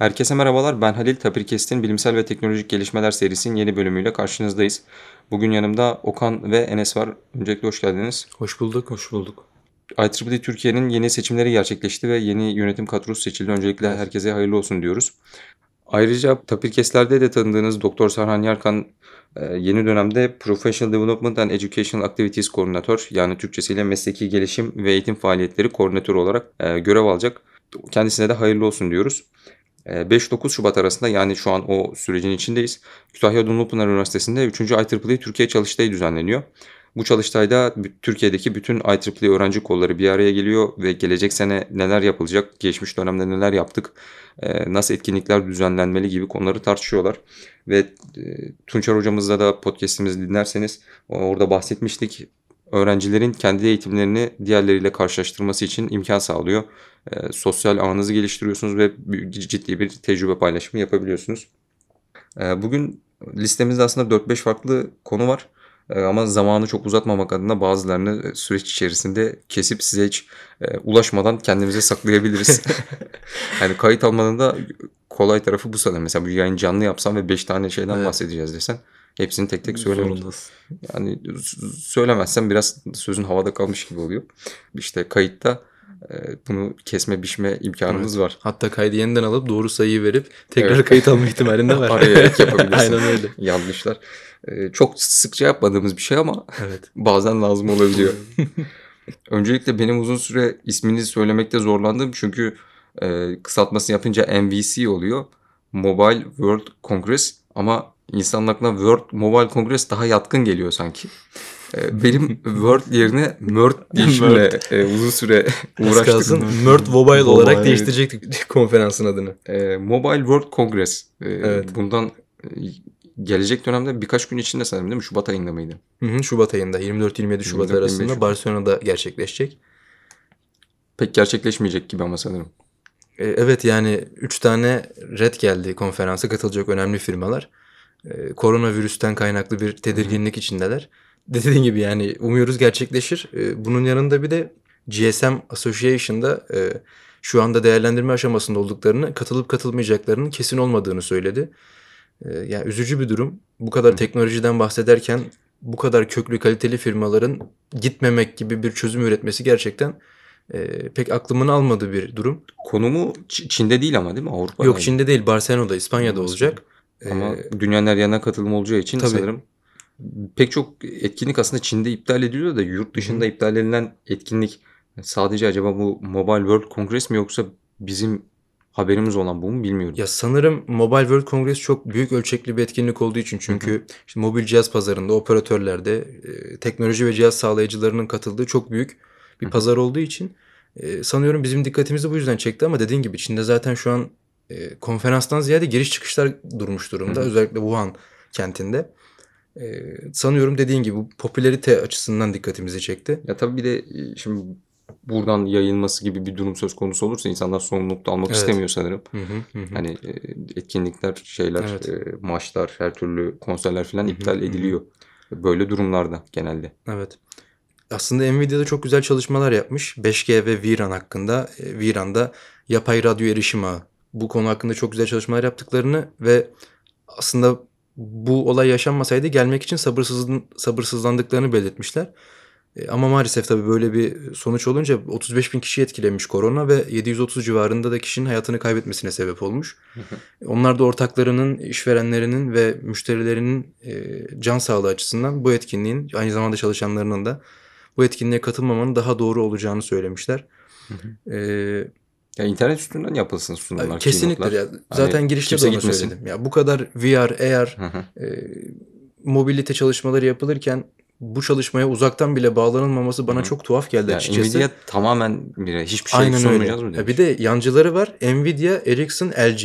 Herkese merhabalar. Ben Halil Tapirkest'in Bilimsel ve Teknolojik Gelişmeler serisinin yeni bölümüyle karşınızdayız. Bugün yanımda Okan ve Enes var. Öncelikle hoş geldiniz. Hoş bulduk. Hoş bulduk. IEEE Türkiye'nin yeni seçimleri gerçekleşti ve yeni yönetim kadrosu seçildi. Öncelikle herkese hayırlı olsun diyoruz. Ayrıca Tapirkest'lerde de tanıdığınız Doktor Sarhan Yarkan e, yeni dönemde Professional Development and Educational Activities Koordinatör yani Türkçesiyle mesleki gelişim ve eğitim faaliyetleri koordinatörü olarak e, görev alacak. Kendisine de hayırlı olsun diyoruz. 5-9 E, Şubat arasında yani şu an o sürecin içindeyiz. Kütahya Dumlupınar Üniversitesi'nde 3. IEEE Türkiye Çalıştayı düzenleniyor. Bu çalıştayda Türkiye'deki bütün IEEE öğrenci kolları bir araya geliyor ve gelecek sene neler yapılacak, geçmiş dönemde neler yaptık, e, nasıl etkinlikler düzenlenmeli gibi konuları tartışıyorlar. Ve e, Tunçer hocamızla da podcastimizi dinlerseniz orada bahsetmiştik. Öğrencilerin kendi eğitimlerini diğerleriyle karşılaştırması için imkan sağlıyor. E, sosyal ağınızı geliştiriyorsunuz ve ciddi bir tecrübe paylaşımı yapabiliyorsunuz. E, bugün listemizde aslında 4-5 farklı konu var. E, ama zamanı çok uzatmamak adına bazılarını süreç içerisinde kesip size hiç e, ulaşmadan kendimize saklayabiliriz. yani kayıt almanın da kolay tarafı bu sanırım. Mesela bu yayın canlı yapsam ve 5 tane şeyden Evet. bahsedeceğiz desen hepsini tek tek söylemek. Zorundasın. Yani s- söylemezsem biraz sözün havada kalmış gibi oluyor. İşte kayıtta e, bunu kesme biçme imkanımız var. Hatta kaydı yeniden alıp doğru sayıyı verip tekrar Evet. kayıt alma ihtimalin de var. Araya ek yapabilirsin. Aynen öyle. Yanlışlar. E, çok sıkça yapmadığımız bir şey ama Evet. bazen lazım olabiliyor. Öncelikle benim uzun süre ismini söylemekte zorlandım çünkü e, kısaltmasını yapınca MVC oluyor. Mobile World Congress ama insanın aklına World Mobile Congress daha yatkın geliyor sanki. E, benim World yerine Mört değişimle e, uzun süre uğraştık. Mört Mobile olarak değiştirecektik konferansın adını. E, Mobile World Congress. E, Evet. Bundan e, gelecek dönemde birkaç gün içinde sanırım değil mi? Şubat ayında mıydı? Hı hı, Şubat ayında 24-27 Şubat 24-25 arasında. Barcelona'da gerçekleşecek. Pek gerçekleşmeyecek gibi ama sanırım. E, Evet yani 3 tane red geldi konferansa katılacak önemli firmalar. E, Koronavirüsten kaynaklı bir tedirginlik içindeler. Dediğin gibi yani umuyoruz gerçekleşir. E, Bunun yanında bir de GSM Association'da e, şu anda değerlendirme aşamasında olduklarını, katılıp katılmayacaklarının kesin olmadığını söyledi. Yani üzücü bir durum. Bu kadar teknolojiden bahsederken bu kadar köklü kaliteli firmaların gitmemek gibi bir çözüm üretmesi gerçekten e, pek aklımın almadığı bir durum. Konumu Çin'de değil ama değil mi? Avrupa'da. Yok Çin'de değil Barcelona'da İspanya'da olacak. Ama Ee, dünyanın her yerine katılım olacağı için Tabii. sanırım pek çok etkinlik aslında Çin'de iptal ediliyor da yurt dışında iptal edilen etkinlik sadece acaba bu Mobile World Congress mi yoksa bizim haberimiz olan bu mu bilmiyorum. ya sanırım Mobile World Congress çok büyük ölçekli bir etkinlik olduğu için çünkü işte mobil cihaz pazarında operatörlerde e, teknoloji ve cihaz sağlayıcılarının katıldığı çok büyük bir pazar olduğu için e, sanıyorum bizim dikkatimizi bu yüzden çekti ama dediğin gibi Çin'de zaten şu an e, konferanstan ziyade giriş çıkışlar durmuş durumda Hı özellikle Wuhan kentinde. E, sanıyorum dediğin gibi bu popülarite açısından dikkatimizi çekti. Ya tabii bir de e, şimdi buradan yayılması gibi bir durum söz konusu olursa insanlar sorumluluk almak Evet. istemiyor sanırım. Hı hı, hı. Hani e, etkinlikler, şeyler, Evet. e, maçlar, her türlü konserler falan Hı hı, iptal hı hı. ediliyor. Böyle durumlarda genelde. Evet. Aslında Nvidia'da çok güzel çalışmalar yapmış. 5G ve VRAN hakkında. E, VRAN'da yapay radyo erişim ağı. Bu konu hakkında çok güzel çalışmalar yaptıklarını ve aslında bu olay yaşanmasaydı gelmek için sabırsızlan, sabırsızlandıklarını belirtmişler. E, ama maalesef tabii böyle bir sonuç olunca 35 bin kişi etkilemiş korona ve 730 civarında da kişinin hayatını kaybetmesine sebep olmuş. Onlar da ortaklarının, işverenlerinin ve müşterilerinin e, can sağlığı açısından bu etkinliğin aynı zamanda çalışanlarının da bu etkinliğe katılmamanın daha doğru olacağını söylemişler. E, Ya internet üstünden yapılsın sunumlar. kesinlikle keynote'lar. ya. Zaten Hani girişte de onu gitmesin. söyledim. Ya bu kadar VR, AR, Hı hı. e, mobilite çalışmaları yapılırken bu çalışmaya uzaktan bile bağlanılmaması bana Hı hı. çok tuhaf geldi Ya açıkçası. Nvidia tamamen bir hiçbir şey Aynen öyle. sunmayacağız mı Ya demiş. bir de yancıları var. Nvidia, Ericsson, LG.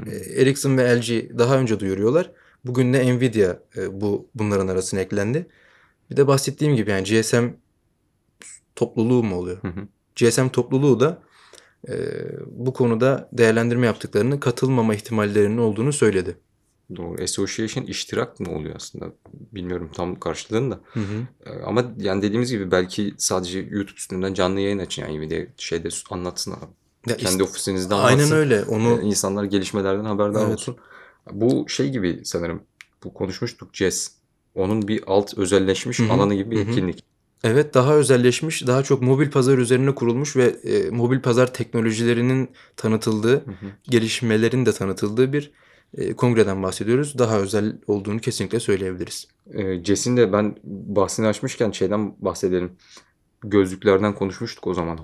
Hı. Ee, Ericsson ve LG daha önce duyuruyorlar. Bugün de Nvidia e, bu bunların arasına eklendi. Bir de bahsettiğim gibi yani GSM topluluğu mu oluyor? Hı hı. GSM topluluğu da e, bu konuda değerlendirme yaptıklarını, katılmama ihtimallerinin olduğunu söyledi. Doğru. Association iştirak mı oluyor aslında? Bilmiyorum tam karşılığını da. Hı hı. Ee, Ama yani dediğimiz gibi belki sadece YouTube üstünden canlı yayın açın yani bir de şeyde anlatsın Ya Kendi işte- ofisinizde Aynen anlatsın. öyle. Onu Ee, insanlar gelişmelerden haberdar Evet. olsun. Bu şey gibi sanırım. Bu konuşmuştuk Jazz. Onun bir alt özelleşmiş Hı hı, alanı gibi bir etkinlik. Evet daha özelleşmiş, daha çok mobil pazar üzerine kurulmuş ve e, mobil pazar teknolojilerinin tanıtıldığı, Hı hı. gelişmelerin de tanıtıldığı bir e, kongreden bahsediyoruz. Daha özel olduğunu kesinlikle söyleyebiliriz. Ee, Jazz'in de ben bahsini açmışken şeyden bahsedelim. Gözlüklerden konuşmuştuk o zaman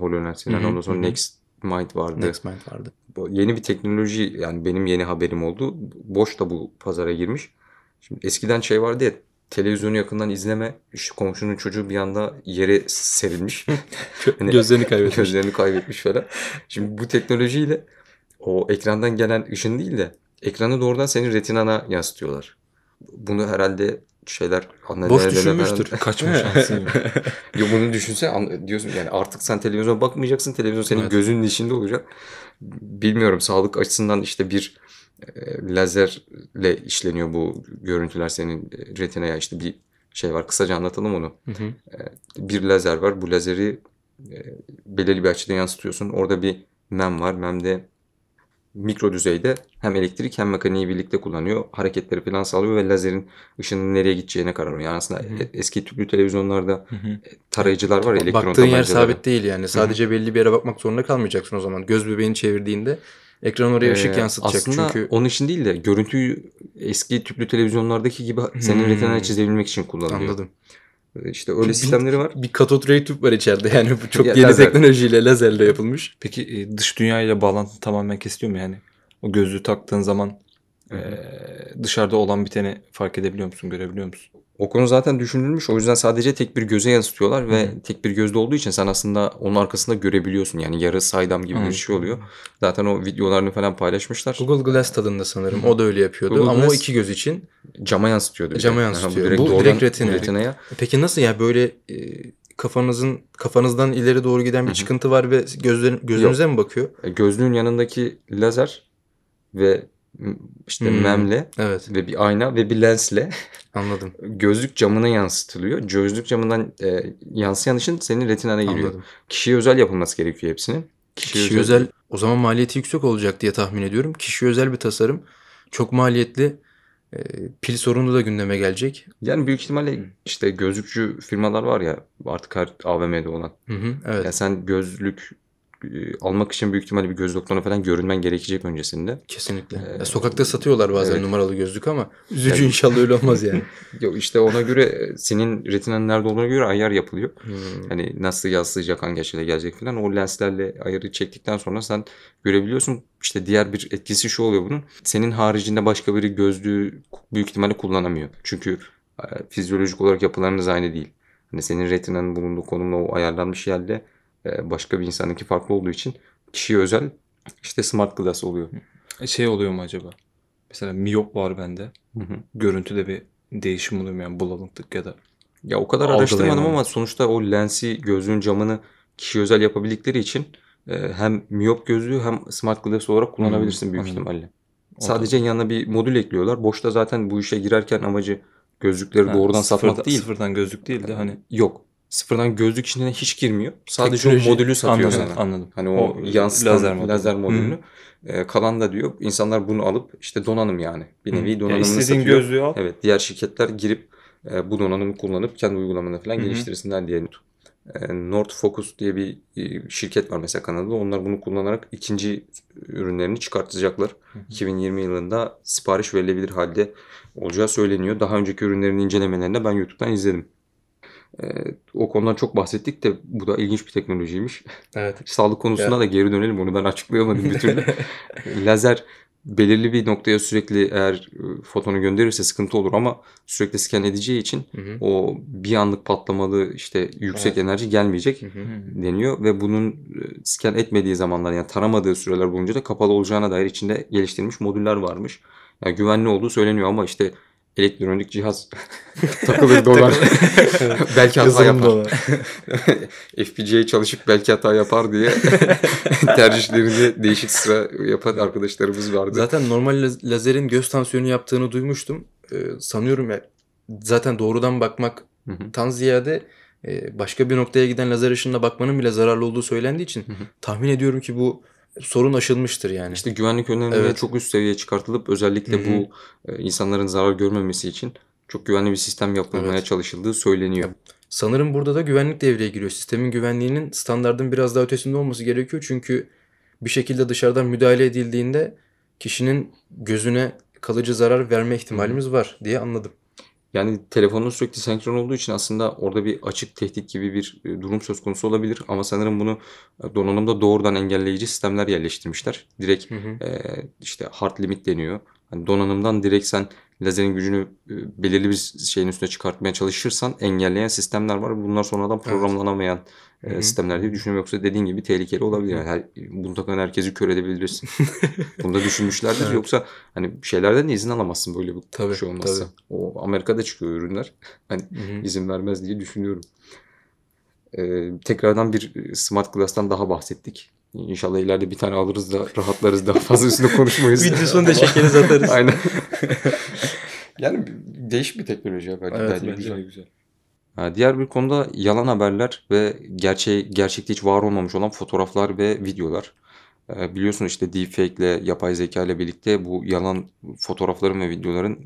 hı, Ondan sonra hı hı. Next Mind vardı. Nextmind vardı. Bu yeni bir teknoloji yani benim yeni haberim oldu. Boş da bu pazara girmiş. Şimdi eskiden şey vardı ya televizyonu yakından izleme işte komşunun çocuğu bir anda yere serilmiş. Hani Gözlerini kaybetmiş. Gözlerini kaybetmiş falan. Şimdi bu teknolojiyle o ekrandan gelen ışın değil de ekranı doğrudan senin retinana yansıtıyorlar. Bunu herhalde şeyler Boş düşünmüştür. falan- Kaçma şansın. Yo, bunu düşünse diyorsun yani artık sen televizyona bakmayacaksın. Televizyon senin Evet. gözünün içinde olacak. Bilmiyorum sağlık açısından işte bir lazerle işleniyor bu görüntüler senin e, retinaya işte bir şey var. Kısaca anlatalım onu. Hı hı. Bir lazer var. Bu lazeri e, belirli bir açıda yansıtıyorsun. Orada bir mem var. Mem de mikro düzeyde hem elektrik hem mekaniği birlikte kullanıyor. Hareketleri falan sağlıyor ve lazerin ışının nereye gideceğine karar veriyor. Yani aslında Hı hı. e- eski tüplü televizyonlarda Hı hı. tarayıcılar var ya elektron Baktığın yer sabit değil yani. Sadece belli bir yere bakmak zorunda kalmayacaksın o zaman. Göz bebeğini çevirdiğinde ekran oraya ışık Ee, yansıtacak. Aslında Çünkü onun için değil de görüntüyü eski tüplü televizyonlardaki gibi senin Hmm. retinana çizebilmek için kullanılıyor. anladım. Ee, İşte öyle sistemleri var. Bir katot ray tüp var içeride. Yani bu çok Ya, yeni lazer. teknolojiyle lazerle yapılmış. Peki e, dış dünya ile bağlantı tamamen kesiliyor mu yani? O gözlüğü taktığın zaman e, dışarıda olan biteni fark edebiliyor musun, görebiliyor musun? O konu zaten düşünülmüş. O yüzden sadece tek bir göze yansıtıyorlar ve Hı. tek bir gözde olduğu için sen aslında onun arkasında görebiliyorsun. Yani yarı saydam gibi bir Hı. şey oluyor. Zaten o videolarını falan paylaşmışlar. Google Glass tadında sanırım. O da öyle yapıyordu. Google Ama o Glass- iki göz için. Cama yansıtıyordu. bir. Cama Aha, yansıtıyor. direkt Bu direkt retina. retinaya. Peki nasıl ya böyle e, kafanızın kafanızdan ileri doğru giden bir Hı çıkıntı var ve gözlerin gözünüze mi bakıyor? E, Gözlüğün yanındaki lazer ve işte Hmm. memle Evet, ve bir ayna ve bir lensle anladım. gözlük camına yansıtılıyor. Gözlük camından e, yansıyan ışın senin retinana giriyor. Anladım. Kişiye özel yapılması gerekiyor hepsinin. Kişi özel o zaman maliyeti yüksek olacak diye tahmin ediyorum. Kişi özel bir tasarım. Çok maliyetli. E, pil sorunu da gündeme gelecek. Yani büyük ihtimalle işte gözlükçü firmalar var ya artık her AVM'de olan. Hı hı, evet. Ya sen gözlük almak için büyük ihtimalle bir göz doktoruna falan görünmen gerekecek öncesinde. Kesinlikle. Ee, Ya sokakta satıyorlar bazen evet. numaralı gözlük ama üzücü Yani- inşallah öyle olmaz yani. Yo işte ona göre e, senin retinanın nerede olduğuna göre ayar yapılıyor. Hmm. Hani nasıl yansıyacak hangi açıyla gelecek falan o lenslerle ayarı çektikten sonra sen görebiliyorsun. İşte diğer bir etkisi şu oluyor bunun. Senin haricinde başka biri gözlüğü büyük ihtimalle kullanamıyor. Çünkü e, fizyolojik olarak yapılarınız aynı değil. Hani senin retinanın bulunduğu konumla o ayarlanmış yerde e, başka bir insanınki farklı olduğu için kişiye özel işte smart glass oluyor. E, Şey oluyor mu acaba? Mesela miyop var bende. Hı hı. Görüntüde bir değişim oluyor mu yani bulanıklık ya da Ya o kadar araştırmadım ama sonuçta o lensi gözlüğün camını kişiye özel yapabildikleri için e, hem miyop gözlüğü hem smart glass olarak kullanabilirsin büyük anladım. ihtimalle. Sadece yanına bir modül ekliyorlar. Boşta zaten bu işe girerken amacı gözlükleri Ha, doğrudan satmak sıfırda- değil. Sıfırdan gözlük değil de hani Yok. Sıfırdan gözlük içine hiç girmiyor. Sadece Teknoloji- o modülü satıyor anladım, sana. anladım. Hani o, yansıtan lazer lazer, modülü. modülünü. E, kalan da diyor insanlar bunu alıp işte donanım yani. Bir nevi donanımını istediğin satıyor. gözlüğü al. Evet diğer şirketler girip e, bu donanımı kullanıp kendi uygulamalarını falan Hı geliştirsinler diye. E, North Focus diye bir e, şirket var mesela Kanada'da. Onlar bunu kullanarak ikinci ürünlerini çıkartacaklar. Hı hı. 2020 yılında sipariş verilebilir halde olacağı söyleniyor. Daha önceki ürünlerin incelemelerini de ben YouTube'dan izledim. E, o konudan çok bahsettik de bu da ilginç bir teknolojiymiş. Evet. Sağlık konusuna Ya. da geri dönelim. Onu ben açıklayamadım bir türlü. Lazer belirli bir noktaya sürekli eğer e, fotonu gönderirse sıkıntı olur ama sürekli scan edeceği için Hı hı. o bir anlık patlamalı işte yüksek Evet. enerji gelmeyecek Hı hı. Deniyor ve bunun e, scan etmediği zamanlar yani taramadığı süreler boyunca da kapalı olacağına dair içinde geliştirilmiş modüller varmış. Yani güvenli olduğu söyleniyor ama işte elektronik cihaz takılır dolar. belki hata Yazılım yapar. FPGA çalışıp belki hata yapar diye tercihlerini değişik sıra yapan arkadaşlarımız vardı. Zaten normal laz- lazerin göz tansiyonu yaptığını duymuştum. Ee, sanıyorum ya zaten doğrudan bakmak tan ziyade e, başka bir noktaya giden lazer ışınına bakmanın bile zararlı olduğu söylendiği için tahmin ediyorum ki bu sorun aşılmıştır yani. İşte güvenlik önlemleri Evet. çok üst seviyeye çıkartılıp özellikle Hı hı. bu e, insanların zarar görmemesi için çok güvenli bir sistem yapılmaya Evet. çalışıldığı söyleniyor. Sanırım burada da güvenlik devreye giriyor. Sistemin güvenliğinin standardın biraz daha ötesinde olması gerekiyor. Çünkü bir şekilde dışarıdan müdahale edildiğinde kişinin gözüne kalıcı zarar verme ihtimalimiz var diye anladım. Yani telefonun sürekli senkron olduğu için aslında orada bir açık tehdit gibi bir e, durum söz konusu olabilir. Ama sanırım bunu e, donanımda doğrudan engelleyici sistemler yerleştirmişler. Direkt Hı hı. e, işte hard limit deniyor. Hani donanımdan direkt sen lazerin gücünü e, belirli bir şeyin üstüne çıkartmaya çalışırsan engelleyen sistemler var. Bunlar sonradan programlanamayan e, hı. sistemler diye düşünüyorum. Yoksa dediğin gibi tehlikeli olabilir. Yani her, bunu takan herkesi kör edebilirsin. Bunu da düşünmüşlerdir. Evet. Yoksa hani şeylerden de izin alamazsın böyle bir Tabii, şey olmazsa. tabii. O Amerika'da çıkıyor ürünler. Hani Hı hı. izin vermez diye düşünüyorum. Ee, tekrardan bir Smart Glass'tan daha bahsettik. İnşallah ileride bir tane alırız da rahatlarız daha fazla üstüne konuşmayız. Videosunu da çekeriz atarız. Aynen. yani değişik bir teknoloji ya bence. Evet, bence bence güzel. Güzel. Ha, Diğer bir konuda yalan haberler ve gerçeği, gerçekte hiç var olmamış olan fotoğraflar ve videolar. Ee, biliyorsun işte deepfake ile yapay zeka ile birlikte bu yalan fotoğrafların ve videoların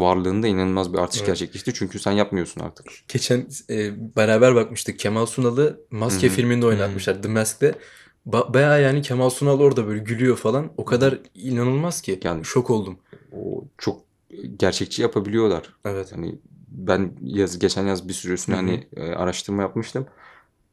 varlığında inanılmaz bir artış Evet. gerçekleşti. Çünkü sen yapmıyorsun artık. Geçen e, beraber bakmıştık. Kemal Sunal'ı Maske Hı hı. filminde oynatmışlar. The Mask'te. Ba- bayağı yani Kemal Sunal orada böyle gülüyor falan. O kadar inanılmaz ki. Yani- Şok oldum. O çok gerçekçi yapabiliyorlar. Evet. Hani ben yaz geçen yaz bir süresine Hı hı. hani e, araştırma yapmıştım.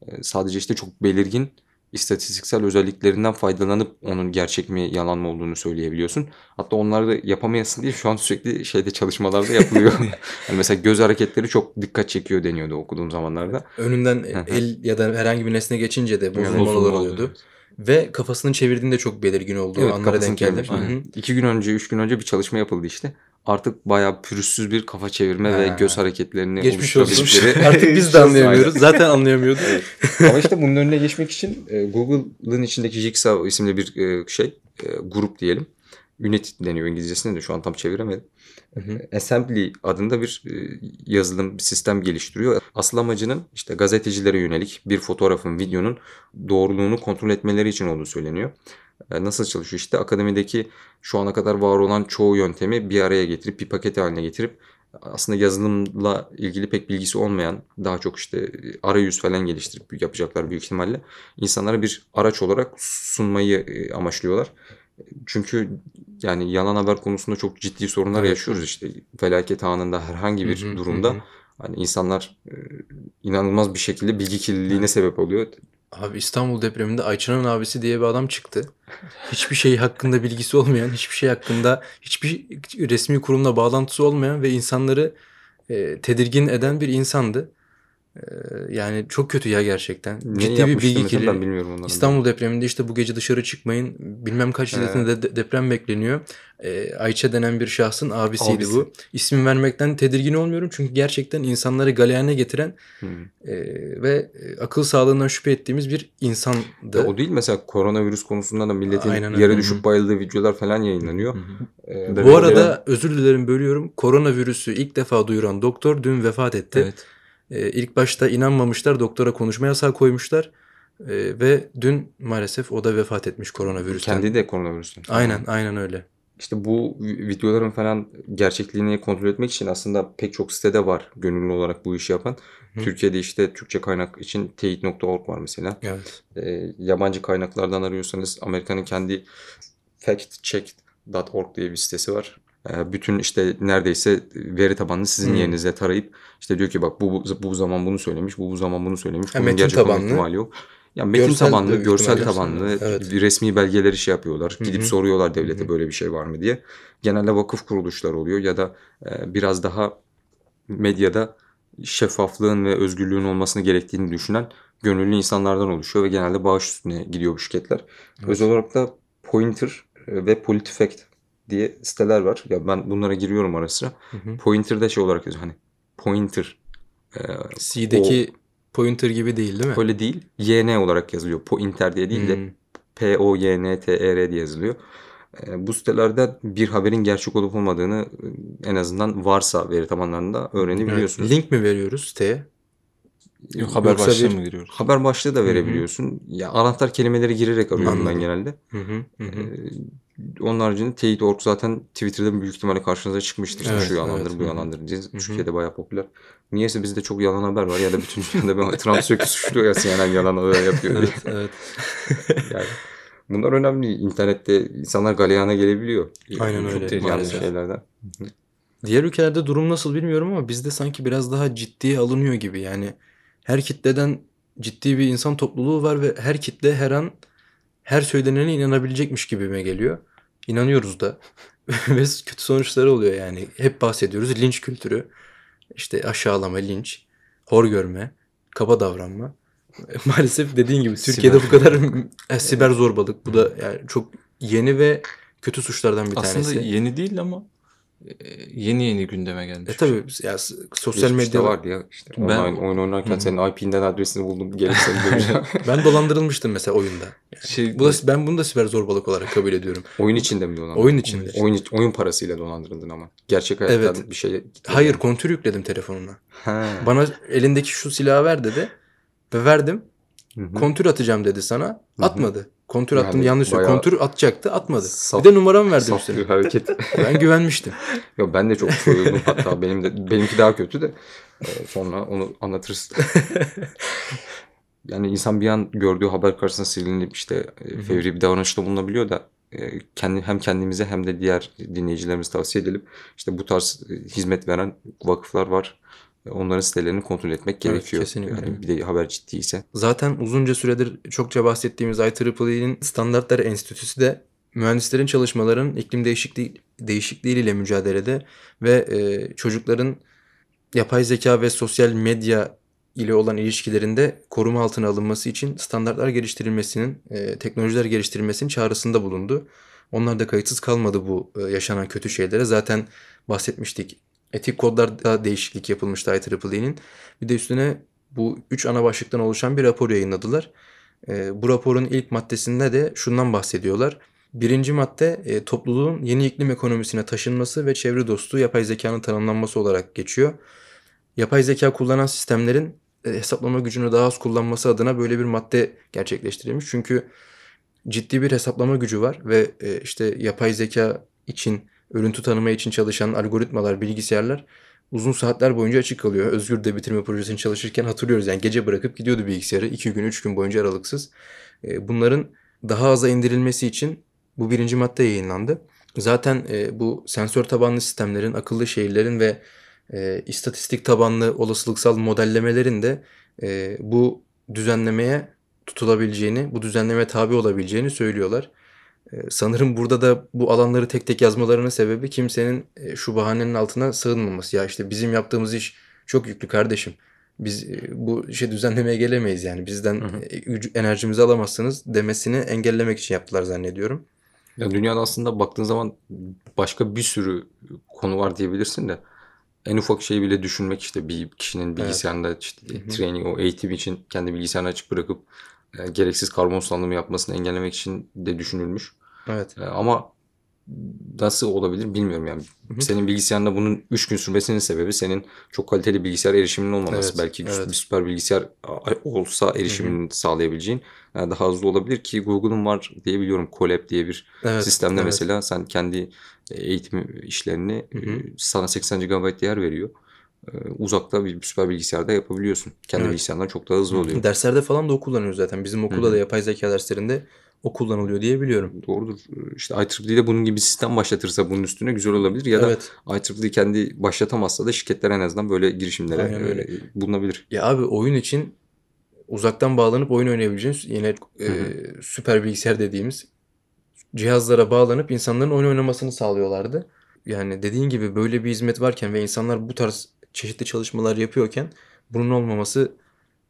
E, sadece işte çok belirgin istatistiksel özelliklerinden faydalanıp onun gerçek mi yalan mı olduğunu söyleyebiliyorsun. Hatta onları da yapamayasın diye şu an sürekli şeyde çalışmalarda yapılıyor. hani mesela göz hareketleri çok dikkat çekiyor deniyordu okuduğum zamanlarda. Önünden el ya da herhangi bir nesne geçince de Yani bozulmalar bozulma oluyordu. oluyor. Ve kafasını çevirdiğinde çok belirgin olduğu Evet, anlara denk. Aynen. İki gün önce, üç gün önce bir çalışma yapıldı işte. Artık bayağı pürüzsüz bir kafa çevirme ve Ha. göz hareketlerini Geçmiş olsun. Artık biz de anlayamıyoruz. Zaten anlayamıyorduk. Ama işte bunun önüne geçmek için e, Google'ın içindeki Jigsaw isimli bir e, şey, e, grup diyelim. Unity deniyor İngilizcesinde de şu an tam çeviremedim. Hı hı. Assembly adında bir yazılım bir sistem geliştiriyor. Asıl amacının işte gazetecilere yönelik bir fotoğrafın, videonun doğruluğunu kontrol etmeleri için olduğu söyleniyor. E, Nasıl çalışıyor? İşte akademideki şu ana kadar var olan çoğu yöntemi bir araya getirip bir paket haline getirip aslında yazılımla ilgili pek bilgisi olmayan daha çok işte arayüz falan geliştirip yapacaklar büyük ihtimalle. insanlara bir araç olarak sunmayı e, amaçlıyorlar. Çünkü yani yalan haber konusunda çok ciddi sorunlar Evet. yaşıyoruz işte. Felaket anında herhangi bir Hı hı, durumda hı hani insanlar e, inanılmaz bir şekilde bilgi kirliliğine sebep oluyor. Abi İstanbul depreminde Ayça'nın abisi diye bir adam çıktı. Hiçbir şey hakkında bilgisi olmayan, hiçbir şey hakkında hiçbir resmi kurumla bağlantısı olmayan ve insanları e, tedirgin eden bir insandı. E, yani çok kötü ya gerçekten. Ne Ciddi bir bilgi mesela ben kirliliği. bilmiyorum onları. İstanbul depreminde işte bu gece dışarı çıkmayın. Bilmem kaç şiddetinde de- deprem bekleniyor. Ee, Ayça denen bir şahsın abisiydi Abisi. bu. İsim vermekten tedirgin olmuyorum çünkü gerçekten insanları galeyana getiren e, ve e, akıl sağlığından şüphe ettiğimiz bir insandı. Ya o değil mesela koronavirüs konusunda da milletin Aynen öyle. yere Hı düşüp bayıldığı videolar falan yayınlanıyor. Ee, Bu arada özür dilerim bölüyorum. Koronavirüsü ilk defa duyuran doktor dün vefat etti. Evet. Ee, ilk başta inanmamışlar. Doktora konuşma yasağı koymuşlar. Ee, ve dün maalesef o da vefat etmiş koronavirüsten. kendi de koronavirüsten. Aynen aynen öyle. İşte bu videoların falan gerçekliğini kontrol etmek için aslında pek çok sitede var gönüllü olarak bu işi yapan. Hı. Türkiye'de işte Türkçe kaynak için teyit.org var mesela. Evet. Ee, yabancı kaynaklardan arıyorsanız Amerika'nın kendi factcheck.org diye bir sitesi var. Ee, bütün işte neredeyse veri tabanını sizin Hmm. yerinize tarayıp işte diyor ki bak bu, bu, bu zaman bunu söylemiş, bu, bu zaman bunu söylemiş. Ha, Bunun gerçek tabanlı. ihtimali yok. Yani metin Görsel tabanlı, görsel ihtimalle. tabanlı, Evet. resmi belgeleri şey yapıyorlar. Gidip hı. soruyorlar devlete Hı hı. böyle bir şey var mı diye. Genelde vakıf kuruluşlar oluyor ya da e, biraz daha medyada şeffaflığın ve özgürlüğün olmasını gerektiğini düşünen gönüllü insanlardan oluşuyor ve genelde bağış üstüne gidiyor bu şirketler. Evet. Özel olarak da Pointer e, ve PolitiFact diye siteler var. Ya ben bunlara giriyorum ara sıra. Hı hı. Pointer'da şey olarak yazıyor hani Pointer e, C'deki pointer gibi değil değil mi? öyle değil. YN olarak yazılıyor. Pointer diye değil de Hmm. P-O-Y-N-T-E-R diye yazılıyor. E, bu sitelerde bir haberin gerçek olup olmadığını e, en azından varsa veri tabanlarında Evet. öğrenebiliyorsunuz. Link mi veriyoruz siteye? Yok, haber Yoksa başlığı bir mı giriyoruz? Haber başlığı da verebiliyorsun. Ya anahtar kelimeleri girerek arıyorum ben genelde. Hı hı, hı hı. Ee, onun haricinde teyit.org zaten Twitter'da büyük ihtimalle karşınıza çıkmıştır. Evet, Şu yalandır, evet. bu yalandır diye. Türkiye'de bayağı popüler. Niyeyse bizde çok yalan haber var ya da bütün dünyada ben Trump sürekli suçluyor ya CNN yalan haber yapıyor diye. evet, evet. Yani bunlar önemli. İnternette insanlar galeyana gelebiliyor. Aynen Çok öyle, tehlikeli maalesef. şeylerden. Diğer ülkelerde durum nasıl bilmiyorum ama bizde sanki biraz daha ciddiye alınıyor gibi. Yani her kitleden ciddi bir insan topluluğu var ve her kitle her an her söylenene inanabilecekmiş gibime geliyor. İnanıyoruz da. ve kötü sonuçları oluyor yani. Hep bahsediyoruz. Linç kültürü. işte aşağılama, linç, hor görme, kaba davranma. Maalesef dediğin gibi Türkiye'de bu kadar e, siber zorbalık. Bu da yani çok yeni ve kötü suçlardan bir Aslında tanesi. yeni değil ama e, yeni yeni gündeme gelmiş. E tabii ya sosyal medya vardı ya. İşte Ben- online oyun oynarken senin IP'nden adresini buldum. Gelip seni. Ben dolandırılmıştım mesela oyunda. Şey, Bu da, ben bunu da siber zorbalık olarak kabul ediyorum. oyun içinde mi dolandırıldın? Oyun içinde. Oyun, oyun parasıyla dolandırıldın ama. Gerçek hayattan Evet. bir şey... Hayır kontür yükledim telefonuna. Ha. Bana elindeki şu silahı ver dedi. Ve verdim. Hı hı. Kontür atacağım dedi sana. hı. Atmadı. Kontür attım Yani yanlış. bayağı Kontür atacaktı atmadı. Saf- bir de numaramı verdim Saf bir üstüne. hareket. Ben güvenmiştim. Yo, ben de çok soyuldum hatta benim de benimki daha kötü de Ee, sonra onu anlatırız. yani insan bir an gördüğü haber karşısında silinip işte e, fevri bir davranışta bulunabiliyor da e, kendi hem kendimize hem de diğer dinleyicilerimize tavsiye edelim. İşte bu tarz e, hizmet veren vakıflar var. Onların sitelerini kontrol etmek Evet, gerekiyor. kesinlikle. Yani bir de haber ciddiyse. Zaten uzunca süredir çokça bahsettiğimiz IEEE'nin Standartlar Enstitüsü de mühendislerin çalışmaların iklim değişikliği değişikliğiyle mücadelede ve e, çocukların yapay zeka ve sosyal medya ile olan ilişkilerinde koruma altına alınması için standartlar geliştirilmesinin, e, teknolojiler geliştirilmesinin çağrısında bulundu. Onlar da kayıtsız kalmadı bu e, yaşanan kötü şeylere. Zaten bahsetmiştik. Etik kodlarda değişiklik yapılmıştı IEEE'nin. Bir de üstüne bu üç ana başlıktan oluşan bir rapor yayınladılar. E, bu raporun ilk maddesinde de şundan bahsediyorlar. Birinci madde e, topluluğun yeni iklim ekonomisine taşınması ve çevre dostu yapay zekanın tanımlanması olarak geçiyor. Yapay zeka kullanan sistemlerin e, hesaplama gücünü daha az kullanması adına böyle bir madde gerçekleştirilmiş. Çünkü ciddi bir hesaplama gücü var ve e, işte yapay zeka için, örüntü tanıma için çalışan algoritmalar, bilgisayarlar uzun saatler boyunca açık kalıyor. Özgür de bitirme projesini çalışırken hatırlıyoruz. Yani gece bırakıp gidiyordu bilgisayarı 2 gün 3 gün boyunca aralıksız. E, Bunların daha aza indirilmesi için bu birinci madde yayınlandı. Zaten e, bu sensör tabanlı sistemlerin, akıllı şehirlerin ve e, istatistik tabanlı olasılıksal modellemelerin de e, bu düzenlemeye tutulabileceğini, bu düzenlemeye tabi olabileceğini söylüyorlar. E, sanırım burada da bu alanları tek tek yazmalarının sebebi kimsenin e, şu bahanenin altına sığınmaması. Ya işte bizim yaptığımız iş çok yüklü kardeşim. Biz e, bu işe düzenlemeye gelemeyiz yani. Bizden Hı hı. e, enerjimizi alamazsınız demesini engellemek için yaptılar zannediyorum. Ya dünyada aslında baktığın zaman başka bir sürü konu var diyebilirsin de en ufak şeyi bile düşünmek işte bir kişinin bilgisayarında işte Hı hı. training o eğitim için kendi bilgisayarını açık bırakıp e, gereksiz karbon salınımı yapmasını engellemek için de düşünülmüş. Evet. E, ama nasıl olabilir bilmiyorum yani. Hı hı. Senin bilgisayarında bunun 3 gün sürmesinin sebebi senin çok kaliteli bilgisayar erişiminin olmaması. Evet, Belki evet. bir süper bilgisayar olsa erişimini sağlayabileceğin e, daha hızlı olabilir ki Google'un var diye biliyorum. Colab diye bir Evet. sistemde evet. mesela sen kendi eğitim işlerini Hı hı. e, sana 80 GB yer veriyor. E, Uzakta bir süper bilgisayarda yapabiliyorsun. Kendi Evet. bilgisayarından çok daha hızlı oluyor. Derslerde falan da o kullanıyor zaten. Bizim okulda Hı da yapay zeka derslerinde o kullanılıyor diye biliyorum. Doğrudur. İşte IEEE bunun gibi bir sistem başlatırsa bunun üstüne güzel olabilir. Ya da evet. IEEE kendi başlatamazsa da şirketler en azından böyle girişimlere e, bulunabilir. Ya abi oyun için uzaktan bağlanıp oyun oynayabileceğin yine e, süper bilgisayar dediğimiz cihazlara bağlanıp insanların oyun oynamasını sağlıyorlardı. Yani dediğin gibi böyle bir hizmet varken ve insanlar bu tarz çeşitli çalışmalar yapıyorken bunun olmaması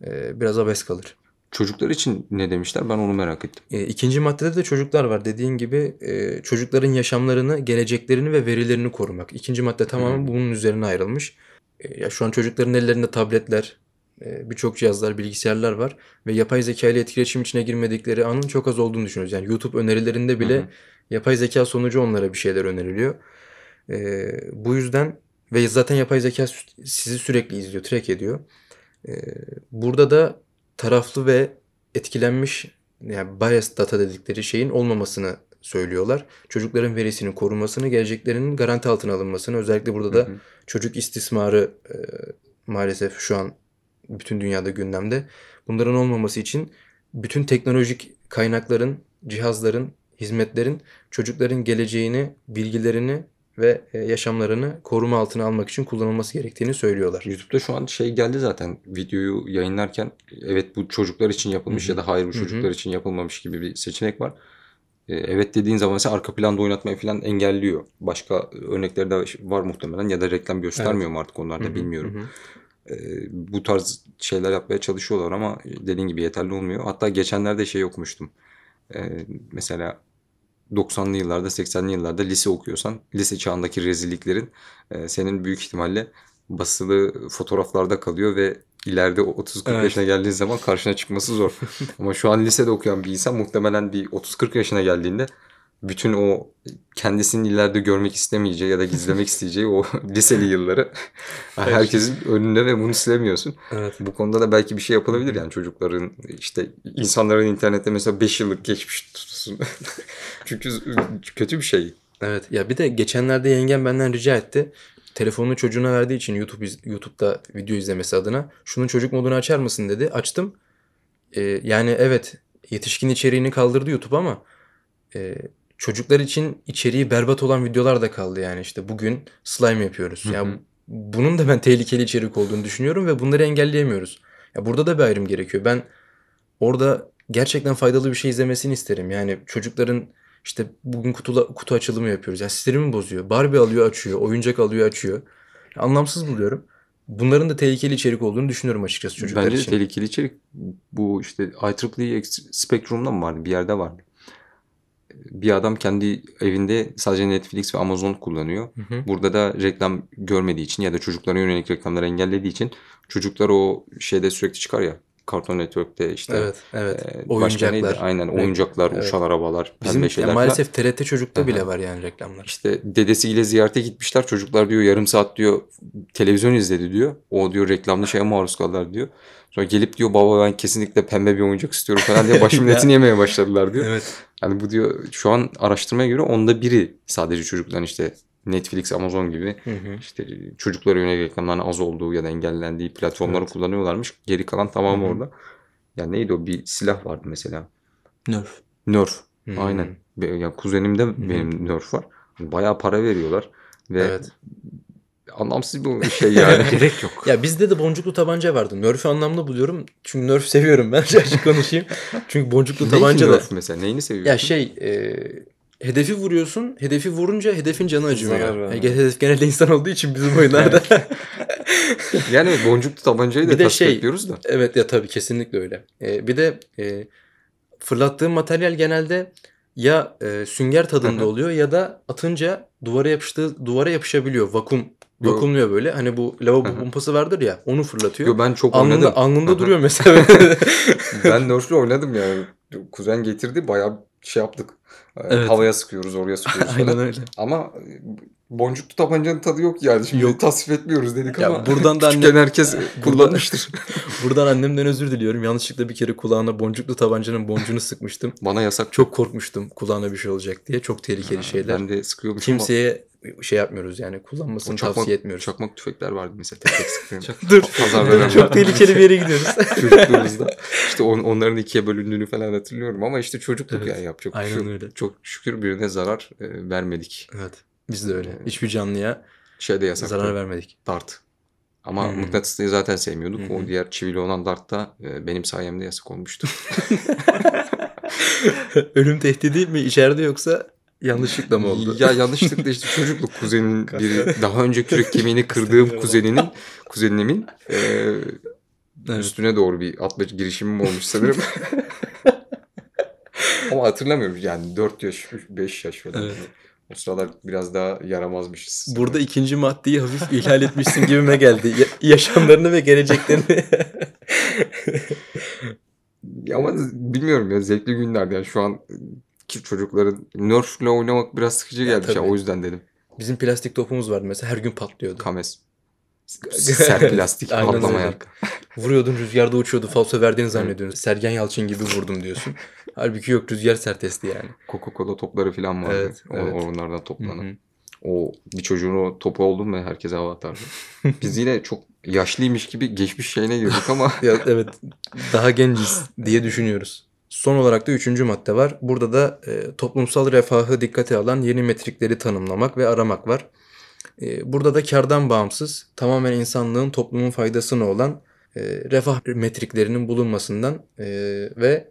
e, biraz abes kalır. Çocuklar için ne demişler ben onu merak ettim. E, ikinci maddede de çocuklar var. Dediğin gibi e, çocukların yaşamlarını, geleceklerini ve verilerini korumak. İkinci madde tamamen Hı. bunun üzerine ayrılmış. E, ya şu an çocukların ellerinde tabletler, e, birçok cihazlar, bilgisayarlar var ve yapay zeka ile etkileşim içine girmedikleri anın çok az olduğunu düşünüyoruz. Yani YouTube önerilerinde bile hı. yapay zeka sonucu onlara bir şeyler öneriliyor. E, bu yüzden ve zaten yapay zeka sizi sürekli izliyor, track ediyor. Ee, burada da taraflı ve etkilenmiş yani bias data dedikleri şeyin olmamasını söylüyorlar. Çocukların verisinin korunmasını, geleceklerinin garanti altına alınmasını özellikle burada da Hı hı. çocuk istismarı e, maalesef şu an bütün dünyada gündemde. Bunların olmaması için bütün teknolojik kaynakların, cihazların, hizmetlerin çocukların geleceğini, bilgilerini ve e, yaşamlarını koruma altına almak için kullanılması gerektiğini söylüyorlar. YouTube'da şu an şey geldi zaten videoyu yayınlarken evet bu çocuklar için yapılmış Hı hı. ya da hayır bu çocuklar için yapılmamış gibi bir seçenek var. Ee, Evet dediğin zaman mesela arka planda oynatmayı falan engelliyor. Başka örnekleri de var muhtemelen ya da reklam göstermiyor mu artık onlar da bilmiyorum. hı hı. Ee, bu tarz şeyler yapmaya çalışıyorlar ama dediğin gibi yeterli olmuyor. Hatta geçenlerde şey okumuştum. Mesela 90'lı yıllarda 80'li yıllarda lise okuyorsan lise çağındaki rezilliklerin e, senin büyük ihtimalle basılı fotoğraflarda kalıyor ve ileride 30-40 Evet. yaşına geldiğin zaman karşına çıkması zor. Ama şu an lisede okuyan bir insan muhtemelen bir 30-40 yaşına geldiğinde bütün o kendisinin ileride görmek istemeyeceği ya da gizlemek isteyeceği o liseli yılları herkesin önünde ve bunu silemiyorsun. Evet. Bu konuda da belki bir şey yapılabilir yani çocukların işte insanların internette mesela 5 yıllık geçmiş tutsun. Çünkü kötü bir şey. Evet. Ya bir de geçenlerde yengem benden rica etti. Telefonunu çocuğuna verdiği için YouTube YouTube'da video izlemesi adına şunun çocuk modunu açar mısın dedi. Açtım. Ee, yani evet yetişkin içeriğini kaldırdı YouTube ama e, çocuklar için içeriği berbat olan videolar da kaldı yani işte bugün slime yapıyoruz. Hı Ya hı. bunun da ben tehlikeli içerik olduğunu düşünüyorum ve bunları engelleyemiyoruz. Ya burada da bir ayrım gerekiyor. Ben orada gerçekten faydalı bir şey izlemesini isterim. Yani çocukların işte bugün kutula, kutu açılımı yapıyoruz. Yani sinirimi bozuyor. Barbie alıyor açıyor. Oyuncak alıyor açıyor. Anlamsız buluyorum. Bunların da tehlikeli içerik olduğunu düşünüyorum açıkçası çocuklar Bence için. tehlikeli içerik bu işte IEEE Spectrum'da mı vardı? Bir yerde vardı. Bir adam kendi evinde sadece Netflix ve Amazon kullanıyor. Hı hı. Burada da reklam görmediği için ya da çocuklara yönelik reklamları engellediği için çocuklar o şeyde sürekli çıkar ya. Cartoon Network'te işte. Evet, evet. e, başka neydi? Oyuncaklar. Aynen Re- oyuncaklar, Evet. uçan arabalar, Bizim pembe şeyler falan. maalesef TRT Çocuk'ta Aha. bile var yani reklamlar. İşte dedesiyle ziyarete gitmişler. Çocuklar diyor yarım saat diyor televizyon izledi diyor. O diyor reklamlı şeye maruz kaldılar diyor. Sonra gelip diyor baba ben kesinlikle pembe bir oyuncak istiyorum falan diye başımın Ya. etini yemeye başladılar diyor. Evet. Yani bu diyor şu an araştırmaya göre onda biri sadece çocukların işte Netflix, Amazon gibi Hı hı. işte çocuklara yönelik reklamların az olduğu ya da engellendiği platformları Evet. kullanıyorlarmış. Geri kalan tamamı Hı hı. orada. Yani neydi o bir silah vardı mesela. Nerf. Nerf. Hı. Aynen. Yani kuzenimde benim Nerf var. Bayağı para veriyorlar. Ve Evet. anlamsız bir şey yani. Gerek yok. Ya bizde de boncuklu tabanca vardı. Nerf'ü anlamlı buluyorum. Çünkü Nerf seviyorum ben. Açık konuşayım. Çünkü boncuklu tabanca da. Nerf mesela? Neyini seviyorsun? Ya şey e, hedefi vuruyorsun. Hedefi vurunca hedefin canı acımıyor. Zarar vermiyor. Yani hedef genelde insan olduğu için bizim oyunlarda. Yani boncuklu tabancayı da Bir de şey- ediyoruz da. evet ya tabii kesinlikle öyle. E, bir de e, fırlattığım materyal genelde ya e, sünger tadında oluyor ya da atınca duvara yapıştığı duvara yapışabiliyor. Vakum Yo. vakumluyor böyle. Hani bu lavabo Hı hı. pompası vardır ya onu fırlatıyor. Yo, ben çok Alnında, oynadım. alnında Hı hı. duruyor mesela. ben Nerf'le oynadım yani. Kuzen getirdi bayağı şey yaptık. Evet. Havaya sıkıyoruz, oraya sıkıyoruz Aynen öyle. Ama boncuklu tabancanın tadı yok yani. Şimdi Yok. tasvip etmiyoruz dedik Ya ama buradan da annem- herkes kullanmıştır. Buradan annemden özür diliyorum. Yanlışlıkla bir kere kulağına boncuklu tabancanın boncuğunu sıkmıştım. Bana yasak. Çok korkmuştum kulağına bir şey olacak diye. Çok tehlikeli şeyler. Ben de sıkıyormuşum ama Kimseye şey yapmıyoruz yani kullanmasını o çakmak, tavsiye etmiyoruz. çakmak tüfekler vardı mesela tek tek sıkıyorum. Dur. Çok tehlikeli bir yere gidiyoruz. çocukluğumuzda. İşte on, onların ikiye bölündüğünü falan hatırlıyorum ama işte çocukluk Evet, yani yapacak bir aynen şey yok. öyle. Çok şükür birine zarar e, vermedik. evet. Biz de öyle. Evet. Hiçbir canlıya Şey de yasak. zarar vermedik. Dart. Ama Hmm. mıknatıslıyı zaten sevmiyorduk. Hı. O diğer çivili olan dart da e, benim sayemde yasak olmuştu. Ölüm tehdidi mi içeride yoksa yanlışlıkla mı oldu? Ya yanlışlıkla işte çocukluk kuzenin biri daha önce kürek kemiğini kırdığım kuzeninin kuzenimin e, Evet. üstüne doğru bir atma girişimim olmuş sanırım. Ama hatırlamıyorum yani 4 yaş 5 yaş falan. Evet. O sıralar biraz daha yaramazmışız. Burada ikinci maddeyi hafif ihlal etmişsin gibime geldi. Ya- yaşamlarını ve geleceklerini. Ya Ama bilmiyorum ya zevkli günlerdi yani şu an ki çocukların Nerf'le oynamak biraz sıkıcı Ya gelmiş ya tabii. o yüzden dedim. Bizim plastik topumuz vardı mesela her gün patlıyordu. Kames. Atlama öyle. yelken. Vuruyordun rüzgarda uçuyordu. Falso verdiğini zannediyorsun. Sergen Yalçın gibi vurdum diyorsun. Halbuki yok rüzgar sert esti yani. Coca-Cola topları falan vardı. Evet, evet. Onlardan toplanan. O bir çocuğun o topu oldu mu herkese hava atardı. Biz yine çok yaşlıymış gibi geçmiş şeyine girdik ama Ya, evet daha genciz diye düşünüyoruz. Son olarak da üçüncü madde var. Burada da e, toplumsal refahı dikkate alan yeni metrikleri tanımlamak ve aramak var. E, burada da kardan bağımsız tamamen insanlığın toplumun faydasına olan e, refah metriklerinin bulunmasından e, ve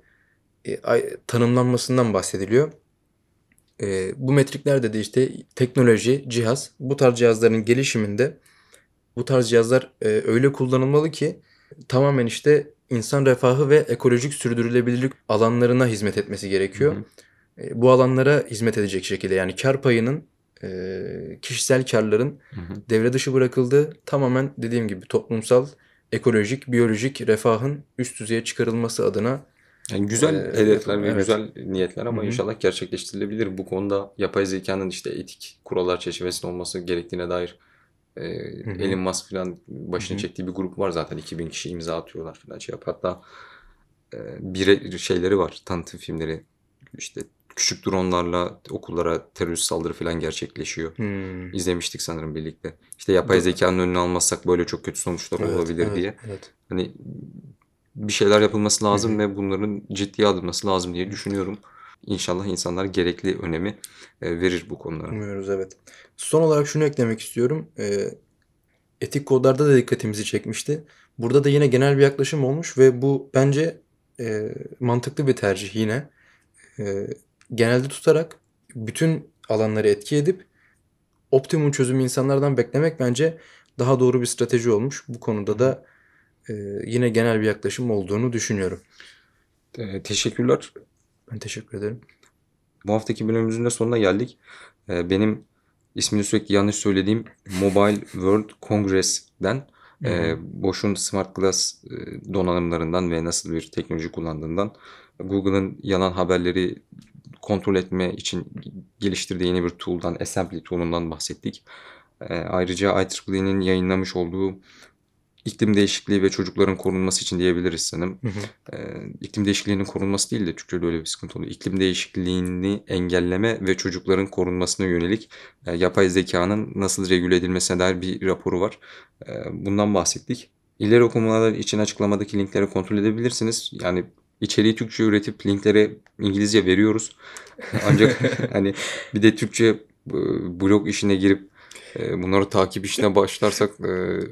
e, tanımlanmasından bahsediliyor. Bu metriklerde de işte teknoloji, cihaz, bu tarz cihazların gelişiminde bu tarz cihazlar öyle kullanılmalı ki tamamen işte insan refahı ve ekolojik sürdürülebilirlik alanlarına hizmet etmesi gerekiyor. Hı hı. Bu alanlara hizmet edecek şekilde yani kar payının e, kişisel karların Hı hı. devre dışı bırakıldığı tamamen dediğim gibi toplumsal, ekolojik, biyolojik refahın üst düzeye çıkarılması adına Yani güzel Ee, hedefler ve evet. güzel niyetler ama Hı hı. inşallah gerçekleştirilebilir. Bu konuda yapay zekanın işte etik kurallar çerçevesinde olması gerektiğine dair e. Elon Musk falan başını Hı hı. çektiği bir grup var zaten 2000 kişi imza atıyorlar falan şey yap. Hatta e, bir şeyleri var tanıtım filmleri işte küçük dronlarla okullara terörist saldırı falan gerçekleşiyor. hmm, İzlemiştik sanırım birlikte. İşte yapay Doğru. zekanın önünü almazsak böyle çok kötü sonuçlar evet, olabilir evet, diye. Evet. Hani bir şeyler yapılması lazım ve bunların ciddiye alınması lazım diye düşünüyorum. İnşallah insanlar gerekli önemi e, verir bu konulara. Umuyoruz evet. Son olarak şunu eklemek istiyorum. Ee, etik kodlarda da dikkatimizi çekmişti. Burada da yine genel bir yaklaşım olmuş ve bu bence e, mantıklı bir tercih yine. E, genelde tutarak bütün alanları etki edip optimum çözümü insanlardan beklemek bence daha doğru bir strateji olmuş. Bu konuda da e, yine genel bir yaklaşım olduğunu düşünüyorum. E, teşekkürler. Ben teşekkür ederim. Bu haftaki bölümümüzün de sonuna geldik. E, benim ismini sürekli yanlış söylediğim Mobile World Congress'den e, Bosch'un Smart Glass e, donanımlarından ve nasıl bir teknoloji kullandığından Google'ın yalan haberleri kontrol etme için geliştirdiği yeni bir tool'dan, Assembly tool'undan bahsettik. E, ayrıca IEEE'nin yayınlamış olduğu iklim değişikliği ve çocukların korunması için diyebiliriz sanırım. Hı hı. E, iklim değişikliğinin korunması değil de Türkçe'de öyle bir sıkıntı oluyor. İklim değişikliğini engelleme ve çocukların korunmasına yönelik e, yapay zekanın nasıl regüle edilmesine dair bir raporu var. E, bundan bahsettik. İleri okumalar için açıklamadaki linkleri kontrol edebilirsiniz. Yani içeriği Türkçe üretip linkleri İngilizce veriyoruz. Ancak hani bir de Türkçe e, blog işine girip e, bunları takip işine başlarsak e,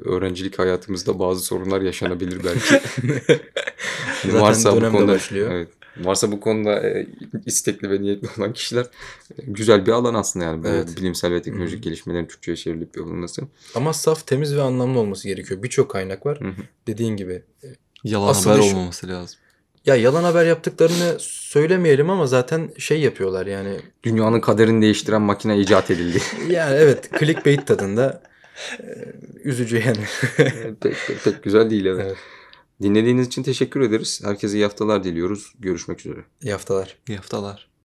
öğrencilik hayatımızda bazı sorunlar yaşanabilir belki. Zaten varsa bu konuda başlıyor. evet, varsa bu konuda istekli ve niyetli olan kişiler güzel bir alan aslında yani Evet. bilimsel ve teknolojik Hı hı. gelişmelerin Türkçe'ye çevrilip yapılması. Ama saf, temiz ve anlamlı olması gerekiyor. Birçok kaynak var. Hı hı. Dediğin gibi. Yalan Asıl haber iş- olmaması lazım. Ya yalan haber yaptıklarını söylemeyelim ama zaten şey yapıyorlar yani. Dünyanın kaderini değiştiren makine icat edildi. Yani evet clickbait tadında. Ee, üzücü yani. pek, pek, pek güzel değil evet. Evet. Dinlediğiniz için teşekkür ederiz. Herkese iyi haftalar diliyoruz. Görüşmek üzere. İyi haftalar. İyi haftalar.